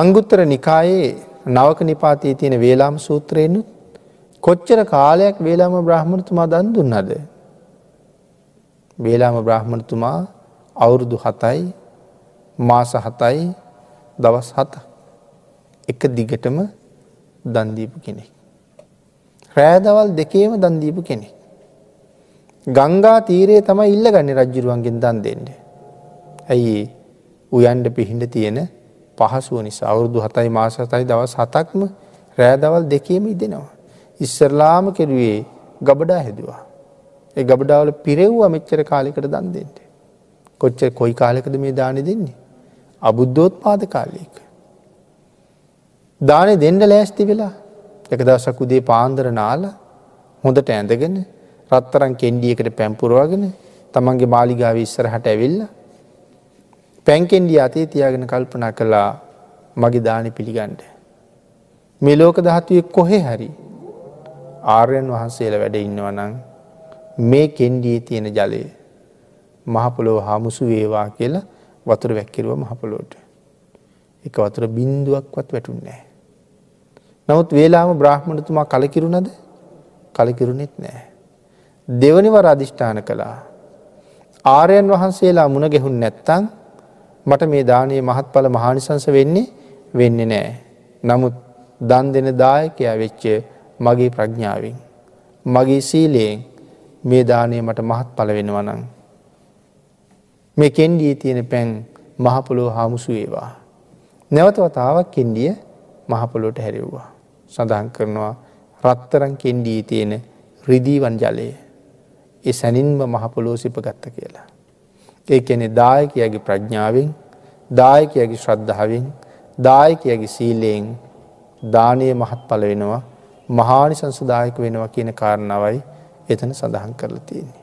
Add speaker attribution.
Speaker 1: අංගුත්තර නිකායේ නවක නිපාතී තියෙන වේලාම සූත්‍රයෙන්නුත් කොච්චර කාලයක් වේලාම බ්‍රහ්මණතුමා දන් දුන්නද. වේලාම බ්‍රහ්මණතුමා අවුරුදු හතයි මාස හතයි දවස් හත එක දිගටම දන්දීපු කෙනෙක්. රෑදවල් දෙකේම දන්දීපු කෙනෙක්. ගංගා තීරයේ තමයි ඉල්ල ගන්න රජ්ජුරුවන්ගෙන් දන් දෙන්න. ඇයි උයන්ඩ පිහිට තියෙන පහසුව නිසා අවුරුදු හතයි මාස හතයි දවස් හතක්ම රෑදවල් දෙකේම ඉදෙනවා. ඉස්සරලාම කෙරුවේ ගබඩා හැදවා. ඒ ගබඩාවල පිරෙව්වා මෙච්චර කාලෙකට දන් දෙෙන්ට. කොච්චර කොයි කාලෙකද මේ දානෙ දෙන්නේ. අබුද්ධෝත් පාද කාලයක. දානෙ දෙන්ඩ ලෑස්ති වෙලා එක දවසක් උදේ පාන්දර නාල හොඳට ඇඳගෙන රත්තරන් කෙන්ඩියකට පැම්පුරවාගෙන තමන්ගේ මාලිගාව ඉස්සරහට ඇවිල්ල පැන්කෙන්ඩිය අතේ තියාගෙන කල්පනා කළා මගේ දානි පිළිගණ්ඩ. මේ ලෝක දහත්වය කොහෙ හරි ආර්යන් වහන්සේල වැඩ ඉන්නවනං මේ කෙන්ඩියේ තියෙන ජලය මහපොලොව හාමුසු වේවා කියලා වතුර වැක්කිරුව මහපොලෝට. එක වතුර බින්දුවක්වත් වැටුන්නෑ. නමුත් වේලාම බ්‍රහ්මණතුමා කලකිරුණද කලකිරුණෙත් නෑ. දෙවනිවර අධිෂ්ඨාන කළා. ආරයන් වහන්සේලා මුණ ගැහුන් නැත්තං මට මේ දානයේ මහත්ඵල මහානිසංස වෙන්නේ වෙන්න නෑ. නමුත් දන් දෙන දායකයා වෙච්ච මගේ ප්‍රඥාවෙන්. මගේ සීලයෙන් මේ දානය මට මහත් පල වෙනවනං. මේ කෙන්ඩිය තියෙන පැන් මහපොලෝ හාමුසු ඒවා. නැවතවතාවක් කෙන්ඩිය මහපොලොට හැරෙව්වා. සඳහන් කරනවා රත්තරන් කෙන්ඩී තියෙන රිදීවන් ජලය ඒ සැනින්ම මහපොලෝ සිප ගත්ත කියලා. ඒ කෙනෙ දායකයගේ ප්‍රඥාවෙන් දායකයගේ ශ්‍රද්ධාවෙන් දායකයගේ සීලයෙන් දානය මහත් පල වෙනවා මහානි සංසදායක වෙනවා කියන කාරණාවයි එතන සඳහන් කරලා තියෙන්නේ.